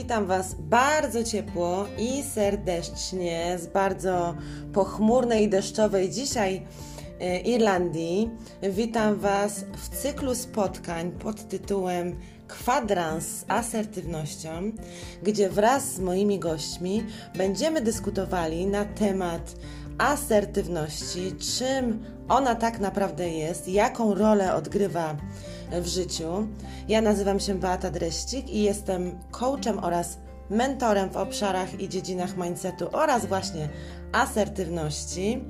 Witam Was bardzo ciepło i serdecznie z bardzo pochmurnej i deszczowej dzisiaj e, Irlandii. Witam Was w cyklu spotkań pod tytułem Kwadrans z asertywnością, gdzie wraz z moimi gośćmi będziemy dyskutowali na temat asertywności, czym ona tak naprawdę jest, jaką rolę odgrywa w życiu. Ja nazywam się Beata Dreścik i jestem coachem oraz mentorem w obszarach i dziedzinach mindsetu oraz właśnie asertywności.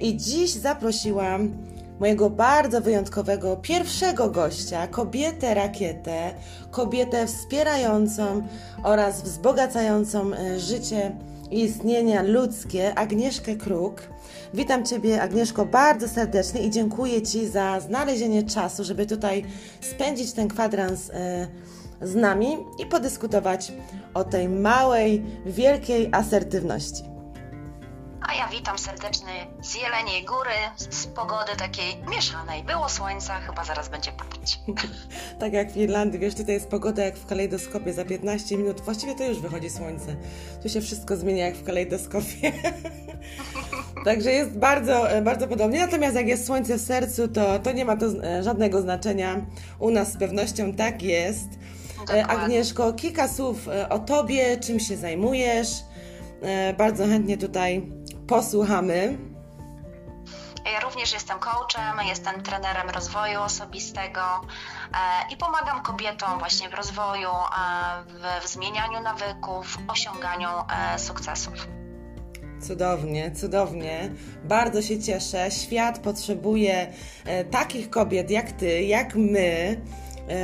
I dziś zaprosiłam mojego bardzo wyjątkowego pierwszego gościa, kobietę rakietę, kobietę wspierającą oraz wzbogacającą e, życie i istnienia ludzkie, Agnieszkę Kruk. Witam Ciebie, Agnieszko, bardzo serdecznie i dziękuję Ci za znalezienie czasu, żeby tutaj spędzić ten kwadrans e, z nami i podyskutować o tej małej, wielkiej asertywności. A ja witam serdecznie z Jeleniej Góry, z pogody takiej mieszanej. Było słońca, chyba zaraz będzie padać. tak jak w Irlandii, wiesz, tutaj jest pogoda jak w kalejdoskopie. Za 15 minut właściwie to już wychodzi słońce. Tu się wszystko zmienia jak w kalejdoskopie. Także jest bardzo, bardzo podobnie. Natomiast jak jest słońce w sercu, to, to nie ma to e, żadnego znaczenia. U nas z pewnością tak jest. E, Dokładnie. Agnieszko, kilka słów e, o Tobie, czym się zajmujesz. Bardzo chętnie tutaj posłuchamy. Ja również jestem coachem, jestem trenerem rozwoju osobistego e, i pomagam kobietom właśnie w rozwoju, e, w zmienianiu nawyków, w osiąganiu e, sukcesów. Cudownie, cudownie. Bardzo się cieszę. Świat potrzebuje takich kobiet jak ty, jak my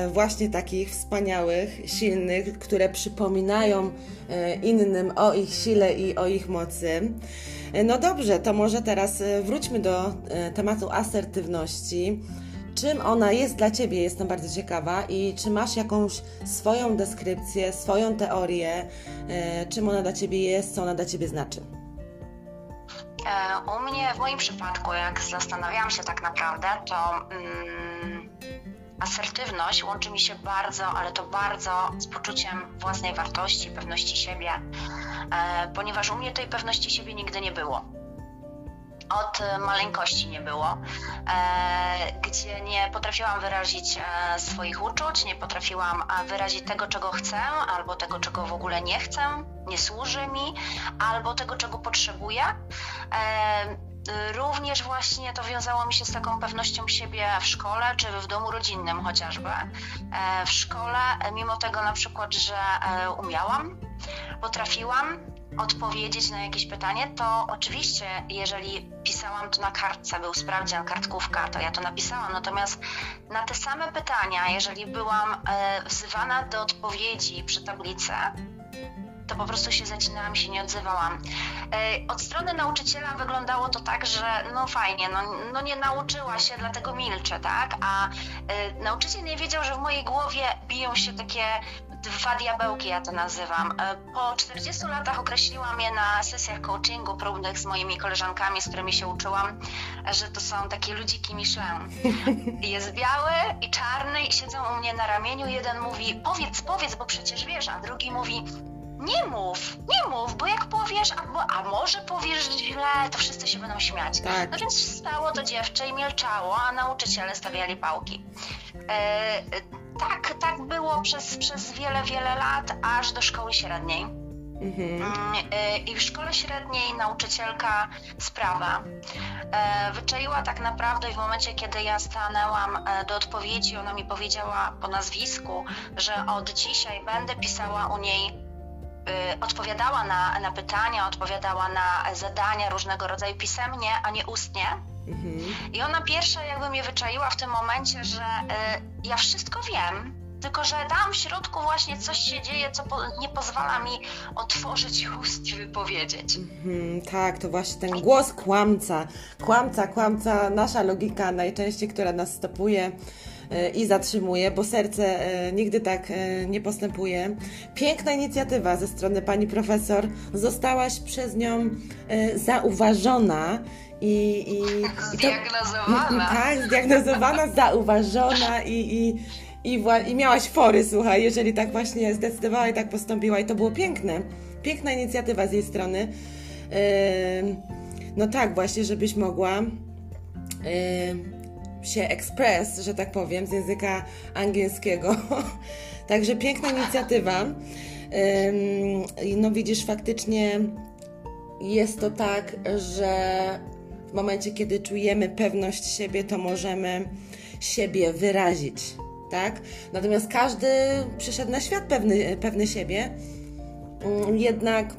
właśnie takich wspaniałych, silnych, które przypominają innym o ich sile i o ich mocy. No dobrze, to może teraz e, wróćmy do e, tematu asertywności. Czym ona jest dla Ciebie? Jestem bardzo ciekawa. I czy masz jakąś swoją deskrypcję, swoją teorię, e, czym ona dla Ciebie jest, co ona dla Ciebie znaczy? U mnie, w moim przypadku, jak zastanawiałam się tak naprawdę, to mm, asertywność łączy mi się bardzo, ale to bardzo z poczuciem własnej wartości, pewności siebie, e, ponieważ u mnie tej pewności siebie nigdy nie było od maleńkości nie było, e, gdzie nie potrafiłam wyrazić e, swoich uczuć, nie potrafiłam wyrazić tego, czego chcę, albo tego, czego w ogóle nie chcę, nie służy mi, albo tego, czego potrzebuję. Również właśnie to wiązało mi się z taką pewnością siebie w szkole czy w domu rodzinnym chociażby. E, w szkole, mimo tego na przykład, że e, umiałam, potrafiłam odpowiedzieć na jakieś pytanie, to oczywiście, jeżeli pisałam to na kartce, był sprawdzian, kartkówka, to ja to napisałam. Natomiast na te same pytania, jeżeli byłam e, wzywana do odpowiedzi przy tablicy, to po prostu się zacinałam, się nie odzywałam. E, od strony nauczyciela wyglądało to tak, że no fajnie, no, no nie nauczyła się, dlatego milczę, tak? A y, nauczyciel nie wiedział, że w mojej głowie biją się takie dwa diabełki, ja to nazywam. E, po 40 latach określiłam je na sesjach coachingu próbnych z moimi koleżankami, z którymi się uczyłam, że to są takie ludziki Michelin. Jest biały i czarny i siedzą u mnie na ramieniu. Jeden mówi, powiedz, powiedz, bo przecież wiesz, a drugi mówi, nie mów, nie mów, bo jak powiesz, albo, a może powiesz źle, to wszyscy się będą śmiać. Tak. No więc stało to dziewczę i milczało, a nauczyciele stawiali pałki. E, tak, tak było przez, przez wiele, wiele lat, aż do szkoły średniej. Mhm. Mm, e, I w szkole średniej nauczycielka z prawa e, wyczaiła tak naprawdę w momencie, kiedy ja stanęłam e, do odpowiedzi, ona mi powiedziała po nazwisku, że od dzisiaj będę pisała u niej Y, odpowiadała na, na pytania, odpowiadała na zadania różnego rodzaju pisemnie, a nie ustnie. Mhm. I ona pierwsza jakby mnie wyczaiła w tym momencie, że y, ja wszystko wiem, tylko że tam w środku właśnie coś się dzieje, co po, nie pozwala mi otworzyć ust i wypowiedzieć. Mhm, tak, to właśnie ten głos kłamca. Kłamca, kłamca, nasza logika najczęściej, która nas stopuje E, i zatrzymuje, bo serce e, nigdy tak e, nie postępuje. Piękna inicjatywa ze strony pani profesor. Zostałaś przez nią zauważona i, i, zdiagnozowana. To, tak, zdiagnozowana, zauważona i, i i, i miałaś fory, słuchaj, jeżeli tak właśnie zdecydowała i tak postąpiła i to było piękne. Piękna inicjatywa z jej strony. Yy, no tak, właśnie, żebyś mogła yy, się express, że tak powiem, z języka angielskiego. Także piękna inicjatywa. No widzisz, faktycznie jest to tak, że w momencie, kiedy czujemy pewność siebie, to możemy siebie wyrazić, tak? Natomiast każdy przyszedł na świat pewny, pewny siebie, mm, jednak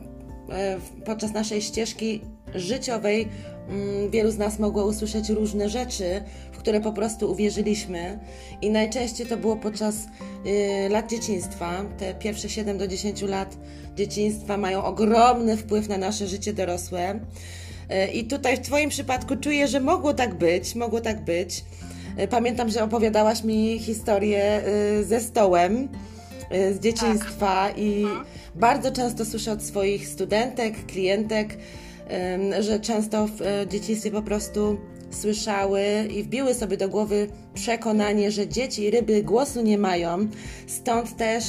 e, podczas naszej ścieżki życiowej mm, wielu z nas mogło usłyszeć różne rzeczy, w które po prostu uwierzyliśmy i najczęściej to było podczas y, lat dzieciństwa. Te pierwsze 7 do 10 lat dzieciństwa mają ogromny wpływ na nasze życie dorosłe. Y, I tutaj w Twoim przypadku czuję, że mogło tak być, mogło tak być. Y, pamiętam, że opowiadałaś mi historię ze stołem z dzieciństwa tak. i mhm. bardzo często słyszę od swoich studentek, klientek, że często w e, dzieciństwie po prostu słyszały i wbiły sobie do głowy przekonanie, że dzieci i ryby głosu nie mają, stąd też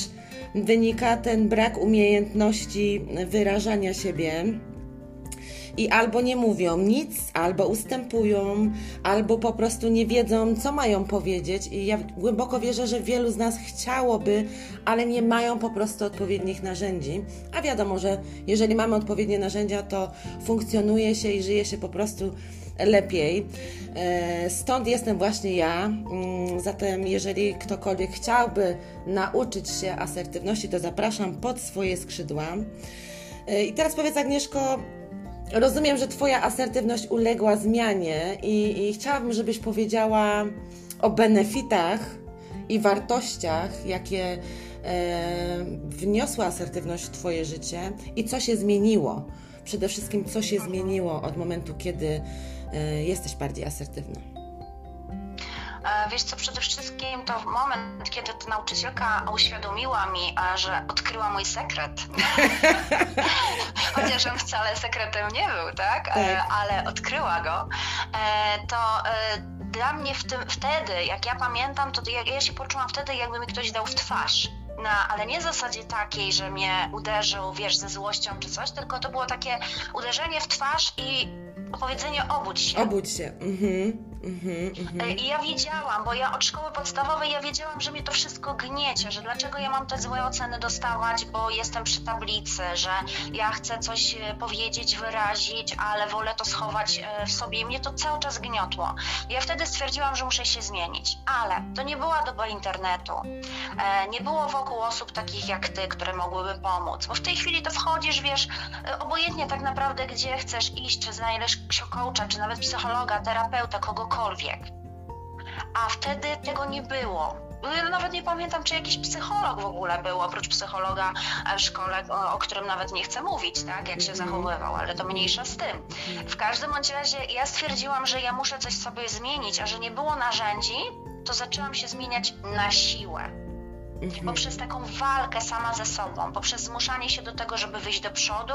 wynika ten brak umiejętności wyrażania siebie i albo nie mówią nic, albo ustępują, albo po prostu nie wiedzą, co mają powiedzieć. I ja głęboko wierzę, że wielu z nas chciałoby, ale nie mają po prostu odpowiednich narzędzi. A wiadomo, że jeżeli mamy odpowiednie narzędzia, to funkcjonuje się i żyje się po prostu lepiej. E, stąd jestem właśnie ja. Mm, zatem, jeżeli ktokolwiek chciałby nauczyć się asertywności, to zapraszam pod swoje skrzydła. E, I teraz powiedz, Agnieszko, Rozumiem, że Twoja asertywność uległa zmianie i, i chciałabym, żebyś powiedziała o benefitach i wartościach, jakie e, wniosła asertywność w Twoje życie i co się zmieniło. Przede wszystkim, co się zmieniło od momentu, kiedy e, jesteś bardziej asertywna. E, wiesz co, przede wszystkim to moment, kiedy ta nauczycielka uświadomiła mi, że odkryła mój sekret. Chociaż on wcale sekretem nie był, tak? E, tak. Ale odkryła go. E, to dla mnie w tym, wtedy, jak ja pamiętam, to ja, ja się poczułam wtedy, jakby mi ktoś dał w twarz. No, ale nie w zasadzie takiej, że mnie uderzył, wiesz, ze złością czy coś, tylko to było takie uderzenie w twarz i powiedzenie obudź się. Obudź się. Mhm. Mm-hmm, I ja wiedziałam, bo ja od szkoły podstawowej ja wiedziałam, że mnie to wszystko gniecie, że dlaczego ja mam te złe oceny dostawać, bo jestem przy tablicy, że ja chcę coś e, powiedzieć, wyrazić, ale wolę to schować e, w sobie i mnie to cały czas gniotło. Ja wtedy stwierdziłam, że muszę się zmienić, ale to nie była doba internetu. Nie było wokół osób takich jak ty, które mogłyby pomóc, bo w tej chwili to wchodzisz, wiesz, obojętnie tak naprawdę gdzie chcesz iść, czy znajdziesz coacha, czy nawet psychologa, terapeuta, kogo cokolwiek. A wtedy tego nie było. Ja nawet nie pamiętam, czy jakiś psycholog w ogóle był, oprócz psychologa w szkole, o, o którym nawet nie chcę mówić, tak, jak się mhm. zachowywał, ale to mniejsza z tym. W każdym bądź razie ja stwierdziłam, że ja muszę coś sobie zmienić, a że nie było narzędzi, to zaczęłam się zmieniać na siłę mhm. poprzez taką walkę sama ze sobą, poprzez zmuszanie się do tego, żeby wyjść do przodu,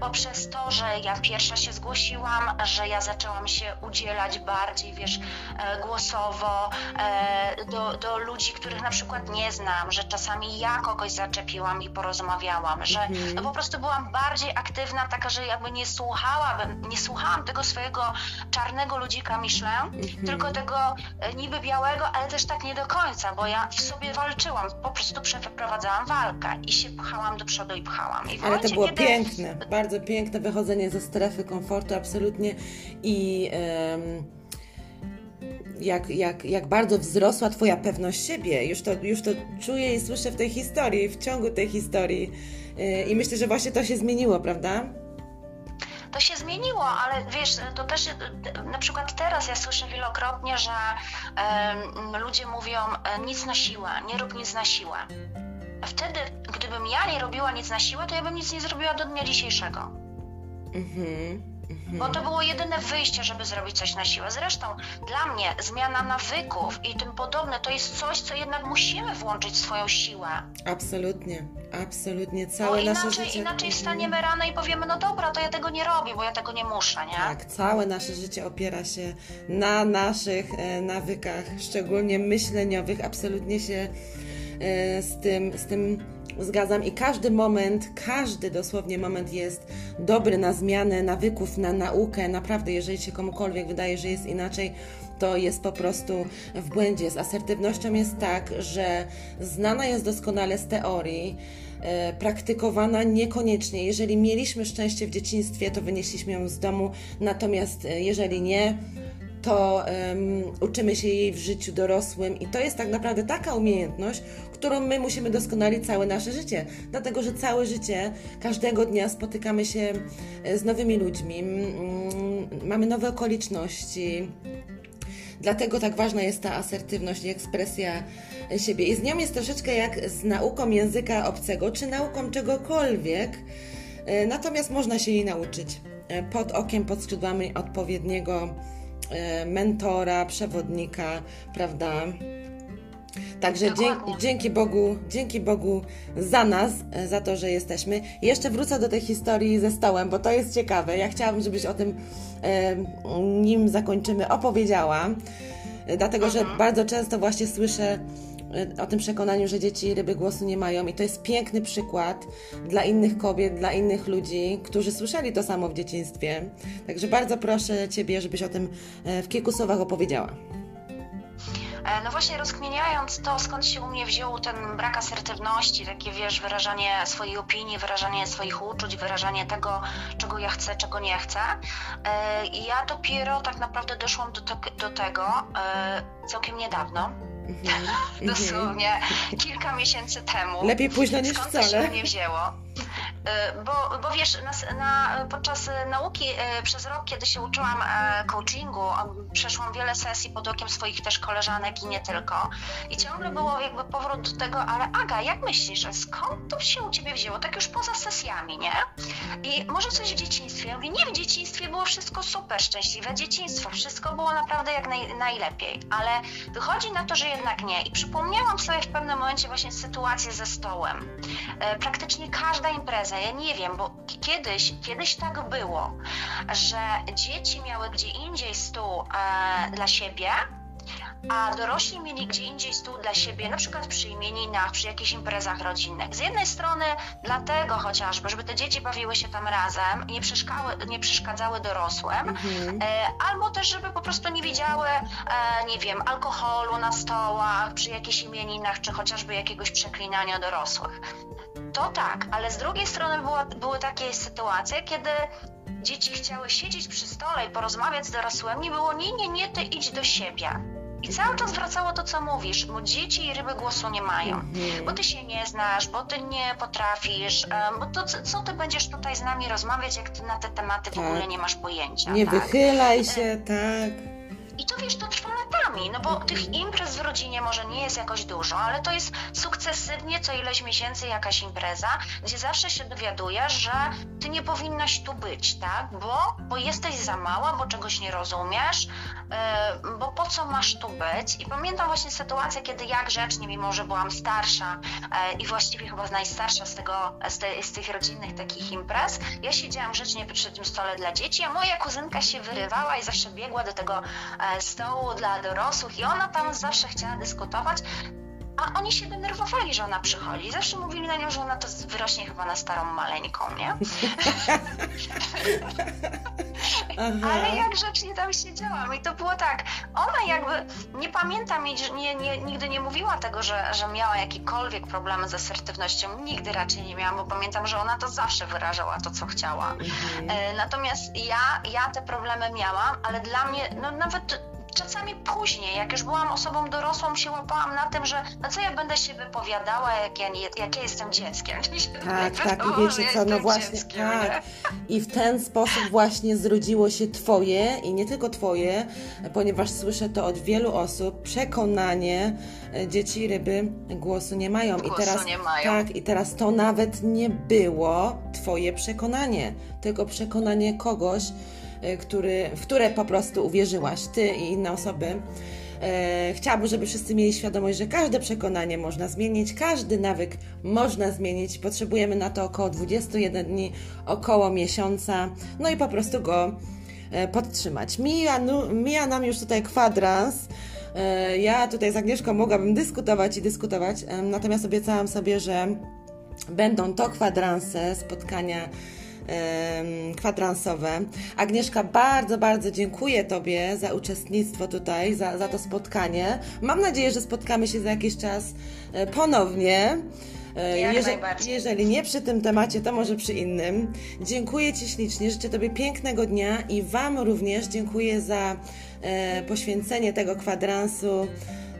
poprzez to, że ja pierwsza się zgłosiłam, że ja zaczęłam się udzielać bardziej, wiesz, e, głosowo e, do, do ludzi, których na przykład nie znam, że czasami ja kogoś zaczepiłam i porozmawiałam, że mhm. no po prostu byłam bardziej aktywna, taka, że jakby nie słuchałabym, nie słuchałam tego swojego czarnego ludzika Michelin, mhm. tylko tego e, niby białego, ale też tak nie do końca, bo ja w sobie walczyłam po prostu przeprowadzałam walkę i się pchałam do przodu i pchałam. I Ale to było kiedy... piękne, bardzo piękne wychodzenie ze strefy komfortu, absolutnie. I um, jak, jak, jak bardzo wzrosła Twoja pewność siebie. Już to, już to czuję i słyszę w tej historii, w ciągu tej historii. Yy, I myślę, że właśnie to się zmieniło, prawda? To się zmieniło, ale wiesz, to też na przykład teraz ja słyszę wielokrotnie, że ludzie mówią e, nic na siłę, nie rób nic na siłę. Wtedy, gdybym ja nie robiła nic na siłę, to ja bym nic nie zrobiła do dnia dzisiejszego. Mhm. Mhm. Bo to było jedyne wyjście, żeby zrobić coś na siłę. Zresztą dla mnie zmiana nawyków i tym podobne to jest coś, co jednak musimy włączyć w swoją siłę. Absolutnie, absolutnie. Całe bo nasze inaczej, życie. Inaczej staniemy rano i powiemy, no dobra, to ja tego nie robię, bo ja tego nie muszę, nie? Tak, całe nasze życie opiera się na naszych e, nawykach, szczególnie myśleniowych. Absolutnie się e, z tym, z tym zgadzam i każdy moment, każdy dosłownie moment jest dobry na zmianę nawyków, na naukę. Naprawdę, jeżeli się komukolwiek wydaje, że jest inaczej, to jest po prostu w błędzie. Z asertywnością jest tak, że znana jest doskonale z teorii, e, praktykowana niekoniecznie. Jeżeli mieliśmy szczęście w dzieciństwie, to wynieśliśmy ją z domu, natomiast e, jeżeli nie, to um, uczymy się jej w życiu dorosłym i to jest tak naprawdę taka umiejętność, którą my musimy doskonalić całe nasze życie, dlatego że całe życie, każdego dnia spotykamy się e, z nowymi ludźmi, mamy nowe okoliczności. Dlatego tak ważna jest ta asertywność i ekspresja siebie. I z nią jest troszeczkę jak z nauką języka obcego, czy nauką czegokolwiek, e, natomiast można się jej nauczyć e, pod okiem, pod skrzydłami odpowiedniego mentora, przewodnika, prawda? Także dzięki, dzięki Bogu, dzięki Bogu za nas, e, za to, że jesteśmy. jeszcze wrócę do tej historii ze stołem, bo to jest ciekawe. Ja chciałabym, żebyś o tym, e, nim zakończymy, opowiedziała. Dlatego, że mhm. bardzo często właśnie słyszę o tym przekonaniu, że dzieci ryby głosu nie mają i to jest piękny przykład dla innych kobiet, dla innych ludzi, którzy słyszeli to samo w dzieciństwie. Także bardzo proszę Ciebie, żebyś o tym w kilku słowach opowiedziała. E, no właśnie rozkminiając to, skąd się u mnie wziął ten brak asertywności, takie wiesz, wyrażanie swojej opinii, wyrażanie swoich uczuć, wyrażanie tego, czego ja chcę, czego nie chcę. E, ja dopiero tak naprawdę doszłam do, te, do tego e, całkiem niedawno. Mm-hmm. Dosłownie kilka miesięcy temu. Lepiej późno niż skąd wcale. To się u mnie wzięło. Y, bo, bo wiesz, na, na, podczas nauki y, przez rok, kiedy się uczyłam e, coachingu, przeszłam wiele sesji pod okiem swoich też koleżanek i nie tylko. I ciągle było jakby powrót do tego, ale Aga, jak myślisz, skąd to się u ciebie wzięło? Tak już poza sesjami, nie? I może coś w dzieciństwie. Ja mówię, nie, w dzieciństwie było wszystko super, szczęśliwe dzieciństwo, wszystko było naprawdę jak naj, najlepiej, ale wychodzi na to, że jednak nie. I przypomniałam sobie w pewnym momencie właśnie sytuację ze stołem. E, praktycznie każda impreza ja nie wiem, bo kiedyś, kiedyś tak było, że dzieci miały gdzie indziej stół e, dla siebie, a dorośli mieli gdzie indziej stół dla siebie, na przykład przy imieninach, przy jakichś imprezach rodzinnych. Z jednej strony dlatego chociażby, żeby te dzieci bawiły się tam razem i nie, nie przeszkadzały dorosłym, mhm. e, albo też, żeby po prostu nie widziały, e, nie wiem, alkoholu na stołach, przy jakichś imieninach, czy chociażby jakiegoś przeklinania dorosłych. To tak, ale z drugiej strony była, były takie sytuacje, kiedy dzieci chciały siedzieć przy stole i porozmawiać z dorosłymi, było nie, nie, nie, ty idź do siebie. I cały czas wracało to, co mówisz, bo dzieci i ryby głosu nie mają, mhm. bo ty się nie znasz, bo ty nie potrafisz, bo to co ty będziesz tutaj z nami rozmawiać, jak ty na te tematy tak. w ogóle nie masz pojęcia. Nie tak? wychylaj się, tak. I to wiesz, to trwa latami, no bo tych imprez w rodzinie może nie jest jakoś dużo, ale to jest sukcesywnie co ileś miesięcy jakaś impreza, gdzie zawsze się dowiadujesz, że ty nie powinnaś tu być, tak? Bo, bo jesteś za mała, bo czegoś nie rozumiesz, yy, bo po co masz tu być? I pamiętam właśnie sytuację, kiedy ja grzecznie, mimo że byłam starsza yy, i właściwie chyba najstarsza z, tego, z, te, z tych rodzinnych takich imprez, ja siedziałam grzecznie przy tym stole dla dzieci, a moja kuzynka się wyrywała i zawsze biegła do tego E, stołu dla dorosłych i ona tam zawsze chciała dyskutować, a oni się denerwowali, że ona przychodzi. Zawsze mówili na nią, że ona to wyrośnie chyba na starą maleńką, nie? Ale jak grzecznie tam siedziałam i to było tak, ona jakby, nie pamiętam, nie, nie, nigdy nie mówiła tego, że, że miała jakiekolwiek problemy z asertywnością, nigdy raczej nie miałam, bo pamiętam, że ona to zawsze wyrażała to, co chciała. Mhm. E, natomiast ja, ja te problemy miałam, ale dla mnie, no nawet czasami później, jak już byłam osobą dorosłą, się łapałam na tym, że no co ja będę się wypowiadała, jak ja, nie, jak ja jestem dzieckiem. Tak, tak, i wiecie co, no właśnie, dzieckiem, tak. I w ten sposób właśnie zrodziło się Twoje i nie tylko Twoje, ponieważ słyszę to od wielu osób, przekonanie, e, dzieci ryby głosu nie mają. Głosu I teraz, mają. Tak, i teraz to nawet nie było Twoje przekonanie, tylko przekonanie kogoś, który, w które po prostu uwierzyłaś, Ty i inne osoby. E, chciałabym, żeby wszyscy mieli świadomość, że każde przekonanie można zmienić, każdy nawyk można zmienić. Potrzebujemy na to około 21 dni, około miesiąca, no i po prostu go e, podtrzymać. Mija, mija nam już tutaj kwadrans. E, ja tutaj z Agnieszką mogłabym dyskutować i dyskutować, natomiast obiecałam sobie, że będą to kwadranse, spotkania kwadransowe. Agnieszka, bardzo, bardzo dziękuję Tobie za uczestnictwo tutaj, za, za to spotkanie. Mam nadzieję, że spotkamy się za jakiś czas e, ponownie. E, jeżeli, jeżeli, nie przy tym temacie, to może przy innym. Dziękuję Ci ślicznie, życzę Tobie pięknego dnia i Wam również dziękuję za e, poświęcenie tego kwadransu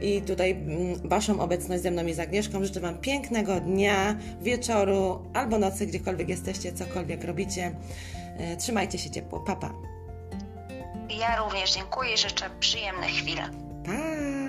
i tutaj mm, Waszą obecność ze mną i z Agnieszką. Życzę Wam pięknego dnia, wieczoru albo nocy, gdziekolwiek jesteście, cokolwiek robicie. E, trzymajcie się ciepło. Papa. Pa. Ja również dziękuję i życzę przyjemnych chwil. Pa!